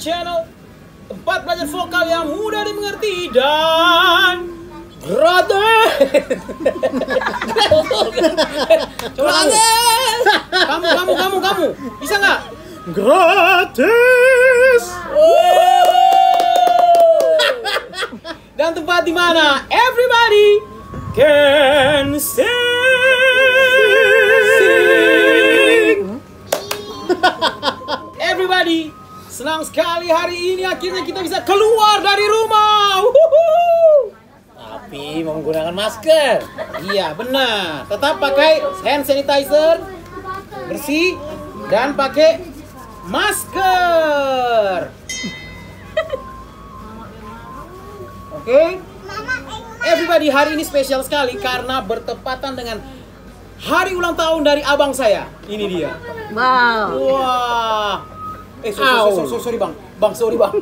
channel Tempat belajar vokal yang mudah dimengerti dan gratis Coba kamu Kamu, kamu, kamu, kamu Bisa nggak? Gratis. Dan tempat di mana everybody can sing. Everybody, senang sekali hari ini akhirnya kita bisa keluar dari rumah. Tapi menggunakan masker. Iya benar, tetap pakai hand sanitizer bersih dan pakai masker. Oke? Everybody hari ini spesial sekali karena bertepatan dengan hari ulang tahun dari abang saya. Ini dia. Wow. Wah. Eh, sorry, sorry, sorry, sorry, sorry, bang. Bang, sorry bang.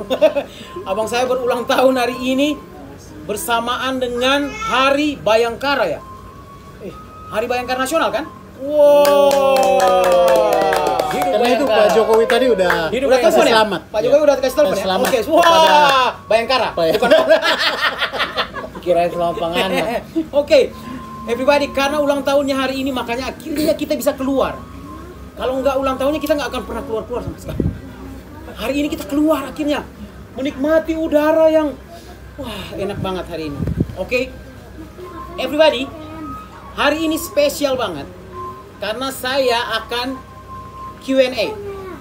abang saya berulang tahun hari ini bersamaan dengan Hari Bayangkara ya. Eh, Hari Bayangkara Nasional kan? Wow. Karena itu Pak Jokowi tadi udah Hidup udah telepon ya? selamat. Pak Jokowi udah kasih telepon ya? Selamat Oke, wah, kepada- Bayangkara. Ya? Bukan Kirain selamat panganan. Oke, everybody, karena ulang tahunnya hari ini makanya akhirnya kita bisa keluar. Kalau nggak ulang tahunnya kita nggak akan pernah keluar-keluar sama sekali. Hari ini kita keluar akhirnya menikmati udara yang wah enak banget hari ini. Oke, everybody, hari ini spesial banget karena saya akan Q&A.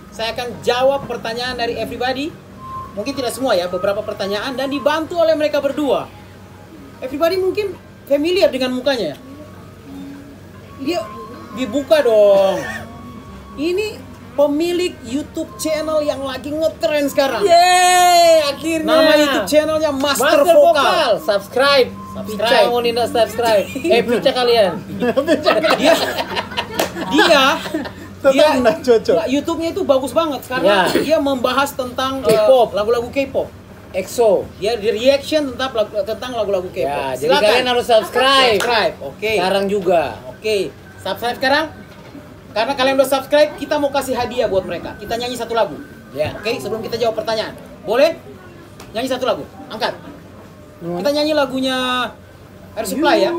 Saya akan jawab pertanyaan dari everybody. Mungkin tidak semua ya, beberapa pertanyaan dan dibantu oleh mereka berdua. Everybody mungkin familiar dengan mukanya ya. Dia dibuka dong. Ini pemilik YouTube channel yang lagi ngetren sekarang. Yeay, akhirnya. Nama YouTube channelnya Master, Master Vokal. Vokal. Subscribe. Subscribe. Pica mau tidak subscribe. Eh, pica kalian. Dia dia dia cocok. YouTube-nya itu bagus banget karena Ya. dia membahas tentang eh, K-pop. lagu-lagu K-pop. EXO. Dia di reaction tentang lagu, tentang lagu-lagu K-pop. Ya, jadi Silakan. kalian harus subscribe. Subscribe. Oke. Sekarang juga. Oke, subscribe sekarang. Karena kalian udah subscribe, kita mau kasih hadiah buat mereka. Kita nyanyi satu lagu. Ya. Oke, sebelum kita jawab pertanyaan. Boleh? Nyanyi satu lagu. Angkat. Kita nyanyi lagunya Air Supply ya.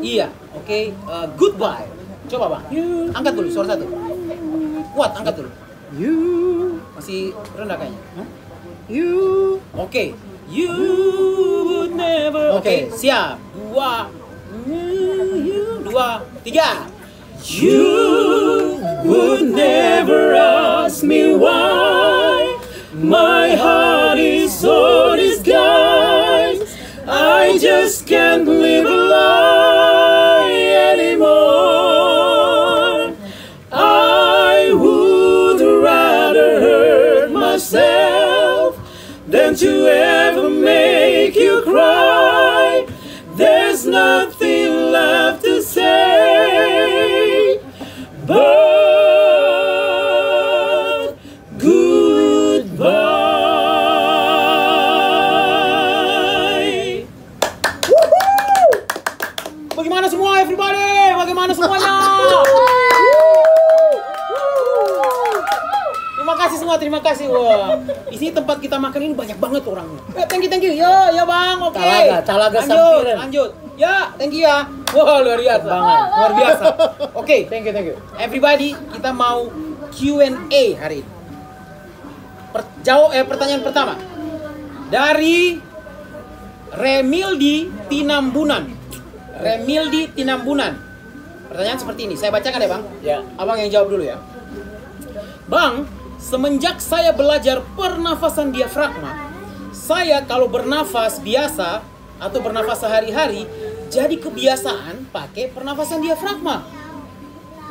Iya. Oke, eh, goodbye. Coba, Bang. Angkat dulu suara satu. Kuat, angkat dulu. You, Masih rendah kayaknya. you. Oke. You would never. Oke, Oke. siap. Dua. Dua. Tiga. You would never ask me why my heart is so disguised. I just can't live a lie anymore. I would rather hurt myself than to ever make you cry. There's nothing banget orangnya. Eh, thank you, thank you. Ya, ya bang, oke. Talaga, talaga lanjut, sampiran. lanjut. Ya, thank you ya. Wah, luar biasa. Banget. Luar biasa. Oke, Thank you, thank you. everybody, kita mau Q&A hari ini. Per- jawab eh, pertanyaan pertama dari Remildi Tinambunan. Remildi Tinambunan. Pertanyaan seperti ini. Saya bacakan ya, Bang. Ya. Abang yang jawab dulu ya. Bang, semenjak saya belajar pernafasan diafragma, saya kalau bernafas biasa atau bernafas sehari-hari, jadi kebiasaan pakai pernafasan diafragma.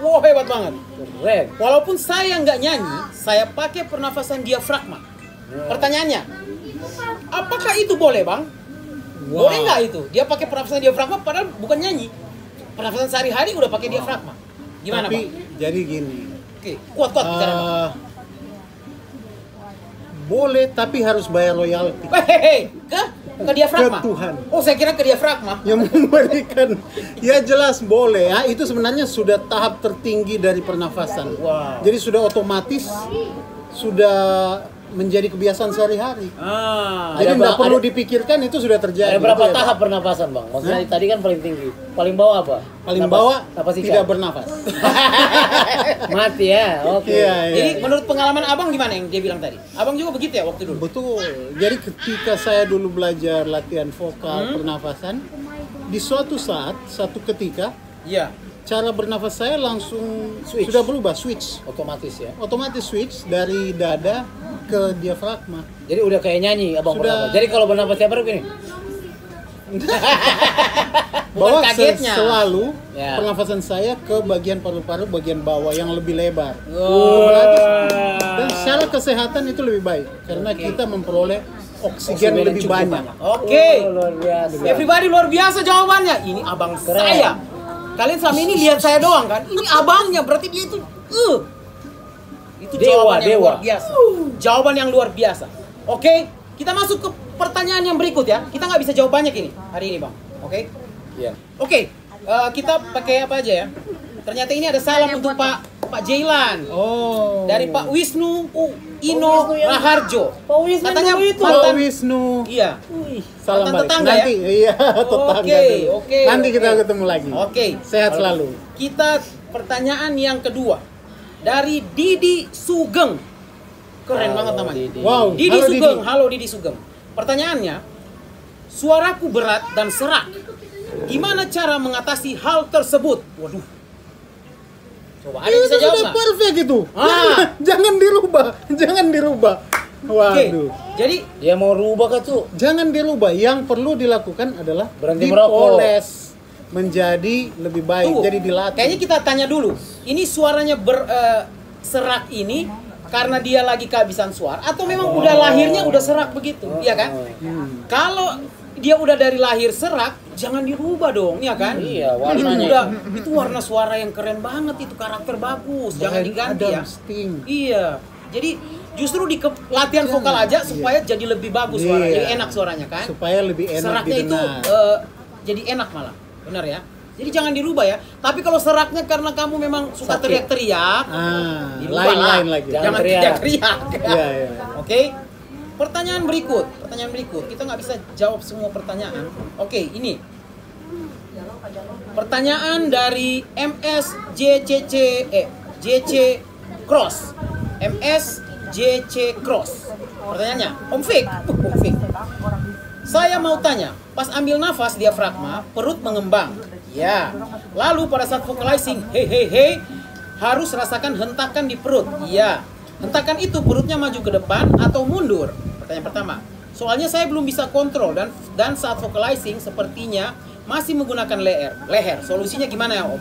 Wow, hebat banget. Keren. Walaupun saya nggak nyanyi, saya pakai pernafasan diafragma. Pertanyaannya, apakah itu boleh, Bang? Boleh nggak itu? Dia pakai pernafasan diafragma padahal bukan nyanyi. Pernafasan sehari-hari udah pakai diafragma. Gimana, Tapi Bang? jadi gini. Oke, kuat-kuat bicara, Bang. Eh, boleh tapi harus bayar royalti. Hehehe, ke ke diafragma. Ke Tuhan. Oh, saya kira ke diafragma. yang memberikan ya jelas boleh ya itu sebenarnya sudah tahap tertinggi dari pernafasan Wow. jadi sudah otomatis sudah menjadi kebiasaan sehari-hari. Ah. Jadi nggak perlu ada- dipikirkan itu sudah terjadi. Ada berapa Itu ya, tahap pernapasan bang? Maksudnya Hah? tadi kan paling tinggi, paling bawah apa? Paling Napas- bawah napas ikan. tidak bernafas. Mati ya, oke. Iya, iya. Jadi menurut pengalaman abang gimana yang dia bilang tadi? Abang juga begitu ya waktu dulu? Betul. Jadi ketika saya dulu belajar latihan vokal pernafasan, di suatu saat, satu ketika, Iya. Cara bernafas saya langsung Switch. sudah berubah, switch. Otomatis ya. Otomatis switch dari dada ke diafragma. Jadi udah kayak nyanyi abang Sudah. bernapas. Jadi kalau bernapas tiap hari begini. Bahwa kagetnya. selalu Ya. pernafasan saya ke bagian paru-paru bagian bawah yang lebih lebar. Oh. Dan secara kesehatan itu lebih baik karena kita memperoleh oksigen, lebih cukup banyak. Oke. Oh, luar biasa. Everybody luar biasa jawabannya. Ini abang saya. Kalian selama ini lihat saya doang kan? Ini abangnya berarti dia itu uh. Itu Dewa, jawaban yang dewa. luar biasa. Jawaban yang luar biasa. Oke, kita masuk ke pertanyaan yang berikut ya. Kita nggak bisa jawab banyak ini hari ini, Bang. Oke? Iya. Oke, eh, kita pakai apa aja ya? Ternyata ini ada salam untuk Pak Pak Jailan. Oh. Dari Pak Wisnu uh, Ino Raharjo. Pak Wisnu Katanya itu. Pak Wisnu. Iya. Salam Mantan balik. tetangga Nanti ya? iya tetangga Oke, dulu. oke, Nanti kita oke. ketemu lagi. Oke. Sehat selalu. Kita pertanyaan yang kedua dari Didi Sugeng. Keren Halo, banget namanya. Didi. Wow. Didi halo Sugeng, Didi. halo Didi Sugeng. Pertanyaannya, suaraku berat dan serak. Gimana cara mengatasi hal tersebut? Waduh. Coba ada bisa jawab sudah perfect itu. Ah. Jangan, jangan dirubah, jangan dirubah. Waduh. Jadi Dia mau rubah kah tuh? Jangan dirubah. Yang perlu dilakukan adalah Berhenti merokok. dipoles menjadi lebih baik. Tuh, Jadi dilatih. Kayaknya kita tanya dulu. Ini suaranya ber eh, serak ini karena dia lagi kehabisan suara atau memang udah lahirnya udah serak begitu, iya kan? Hmm. Kalau dia udah dari lahir serak, jangan dirubah dong, iya kan? Iya, Itu warnanya. udah itu warna suara yang keren banget itu karakter bagus, jangan diganti ya. Sting. Iya. Jadi justru di ke- latihan vokal aja supaya jadi lebih bagus suara, Iya. jadi enak suaranya kan? Supaya lebih enak seraknya itu didengar. eh, jadi enak malah benar ya jadi jangan dirubah ya tapi kalau seraknya karena kamu memang suka teriak-teriak ah, lain-lain lagi. Jangan jangan teriak. teriak-teriak Iya, iya. oke pertanyaan berikut pertanyaan berikut kita nggak bisa jawab semua pertanyaan oke ini pertanyaan dari MS JCC eh JC Cross MS JC Cross pertanyaannya Om Fik Om Fik saya mau tanya, pas ambil nafas diafragma, perut mengembang. Ya. Lalu pada saat vocalizing, hei hei hei, harus rasakan hentakan di perut. Iya. Hentakan itu perutnya maju ke depan atau mundur? Pertanyaan pertama. Soalnya saya belum bisa kontrol dan dan saat vocalizing sepertinya masih menggunakan leher. Leher. Solusinya gimana ya, Om?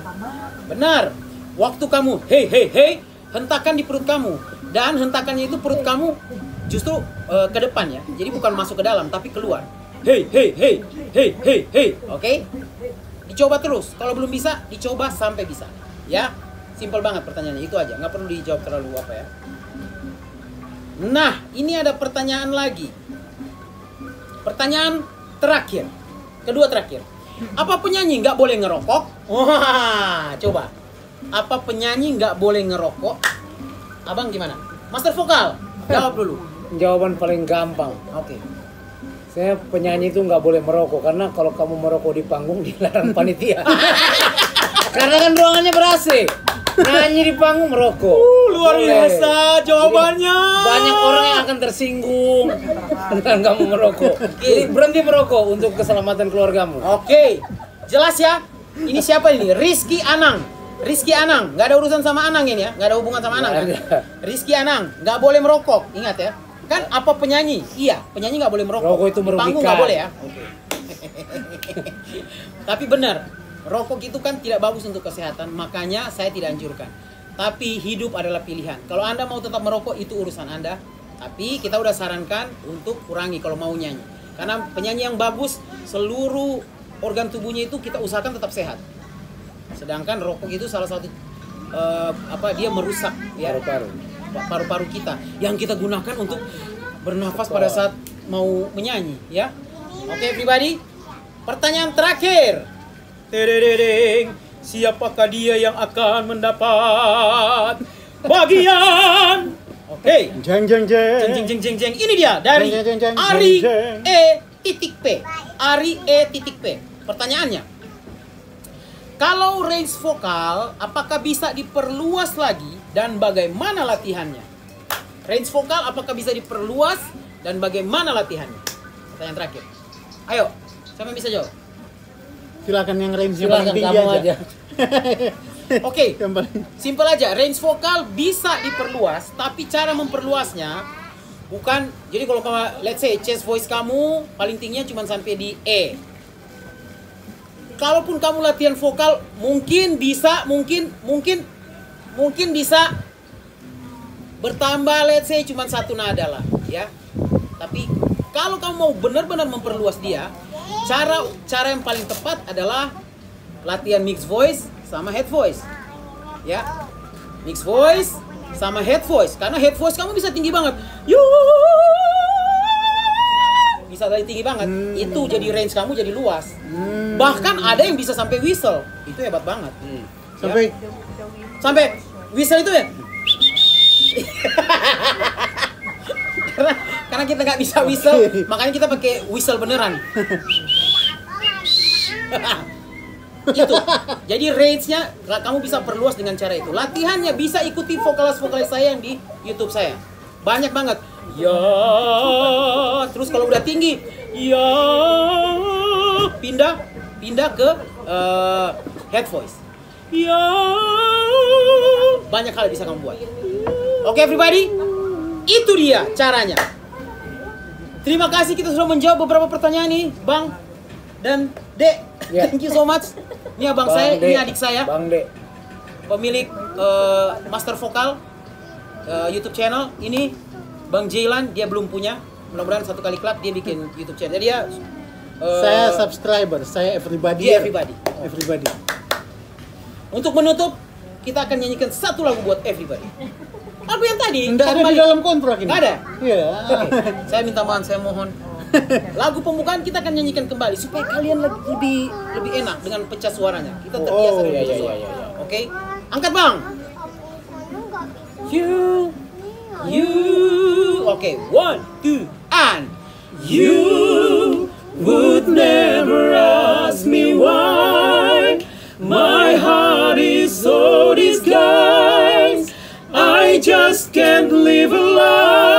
Benar. Waktu kamu hei hei hei, hentakan di perut kamu dan hentakannya itu perut kamu justru eh, ke depan ya. Jadi bukan masuk ke dalam tapi keluar. Hei hei hei hei hei hei. Oke? Dicoba terus. Kalau belum bisa, dicoba sampai bisa. Ya. Simpel banget pertanyaannya itu aja. Nggak perlu dijawab terlalu apa ya. Nah, ini ada pertanyaan lagi. Pertanyaan terakhir. Kedua terakhir. Apa penyanyi nggak boleh ngerokok? Wah, coba. Apa penyanyi nggak boleh ngerokok? Abang gimana? Master vokal, jawab dulu. Jawaban paling gampang. Oke. Saya penyanyi itu nggak boleh merokok karena kalau kamu merokok di panggung dilarang panitia. karena kan ruangannya ber-AC. Nyanyi di panggung merokok. Uh, luar Boleh. biasa jawabannya. Banyak orang yang akan tersinggung dengan kamu merokok. Jadi berhenti merokok untuk keselamatan keluargamu. Oke, jelas ya. Ini siapa ini? Rizky Anang. Rizky Anang, nggak ada urusan sama Anang ini ya, nggak ada hubungan sama Anang. Rizky Anang, nggak boleh merokok. Ingat ya. Kan apa penyanyi? Iya, penyanyi nggak boleh merokok. Rokok itu Di Panggung merugikan. nggak boleh ya. Tapi benar, rokok itu kan tidak bagus untuk kesehatan, makanya saya tidak anjurkan. Tapi hidup adalah pilihan. Kalau Anda mau tetap merokok itu urusan Anda. Tapi kita udah sarankan untuk kurangi kalau mau nyanyi. Karena penyanyi yang bagus seluruh organ tubuhnya itu kita usahakan tetap sehat. Sedangkan rokok itu salah satu eh, apa dia merusak ya Paru-paru. pa- paru-paru kita yang kita gunakan untuk bernafas pada saat mau menyanyi ya. Oke everybody. Pertanyaan terakhir. Terereng, siapakah dia yang akan mendapat bagian? Oke. Jeng jeng jeng. jeng jeng jeng jeng. Ini dia dari Jeng, jeng, jeng, jeng, Ari jeng. E titik P. Ari E titik P. Pertanyaannya, kalau range vokal, apakah bisa diperluas lagi dan bagaimana latihannya? Range vokal apakah bisa diperluas dan bagaimana latihannya? Pertanyaan terakhir. Ayo, siapa yang bisa jawab? Silakan yang range yang paling tinggi aja. aja. Oke, paling Simpel aja, range vokal bisa diperluas, tapi cara memperluasnya bukan jadi kalau kamu let's say chest voice kamu paling tingginya cuma sampai di E. Kalaupun kamu latihan vokal mungkin bisa mungkin mungkin mungkin bisa bertambah let's say cuma satu nada lah ya. Tapi kalau kamu mau benar-benar memperluas dia, cara cara yang paling tepat adalah latihan mix voice sama head voice. Ya. Mix voice sama head voice. Karena head voice kamu bisa tinggi banget. Yo! bisa dari tinggi banget. Itu jadi range kamu jadi luas. Bahkan ada yang bisa sampai whistle. Itu hebat banget. Sampai? Sampai whistle itu ya? Karena karena kita nggak bisa whistle makanya kita pakai whistle beneran itu. Jadi range-nya kamu bisa perluas dengan cara itu. Latihannya bisa ikuti vokalis vokalis saya yang di YouTube saya. Banyak banget. Ya terus kalau udah tinggi ya pindah pindah ke eh, head voice. Ya banyak hal yang bisa kamu buat. Oke everybody? Itu dia caranya. Terima kasih kita sudah menjawab beberapa pertanyaan nih bang dan dek Ya. thank you so much ini abang Bang saya De. ini adik saya Bang De. pemilik eh, master vokal eh, YouTube channel ini Bang Jailan dia belum punya mudah-mudahan satu kali kelak dia bikin YouTube channel jadi dia eh, saya subscriber, saya everybody. dia everybody Everybody. untuk menutup kita akan nyanyikan satu lagu buat everybody lagu yang tadi Enggak ada di dalam kontrak ini. Nggak ada? Iya. saya minta maaf saya mohon lagu pembukaan kita akan nyanyikan kembali supaya kalian lebih lebih, enak dengan pecah suaranya. Kita terbiasa Oh, dengan iya, iya, iya, iya. oke? Angkat bang. You you. Oke one two and you would never ask me why. My heart is so disguised. I just can't live a lie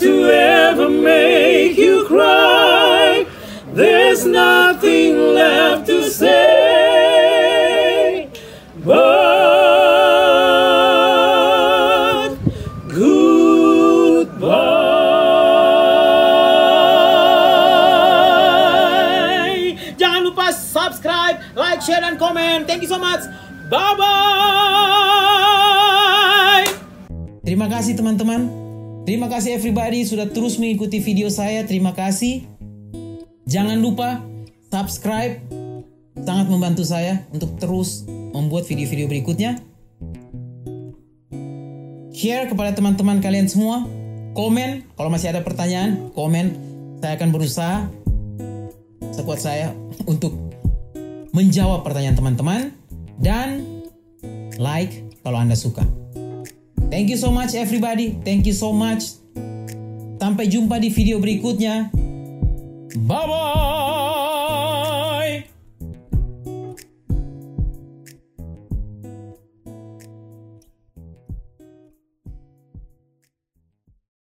to ever make you cry. There's nothing left to say but goodbye. Jangan lupa subscribe, like, share, dan komen. Thank you so much. Bye bye. Terima kasih teman-teman. Terima kasih everybody sudah terus mengikuti video saya. Terima kasih. Jangan lupa subscribe. Sangat membantu saya untuk terus membuat video-video berikutnya. Share kepada teman-teman kalian semua. Komen kalau masih ada pertanyaan, komen. Saya akan berusaha sekuat saya untuk menjawab pertanyaan teman-teman dan like kalau Anda suka. Thank you so much everybody. Thank you so much. Sampai jumpa di video berikutnya. Bye bye.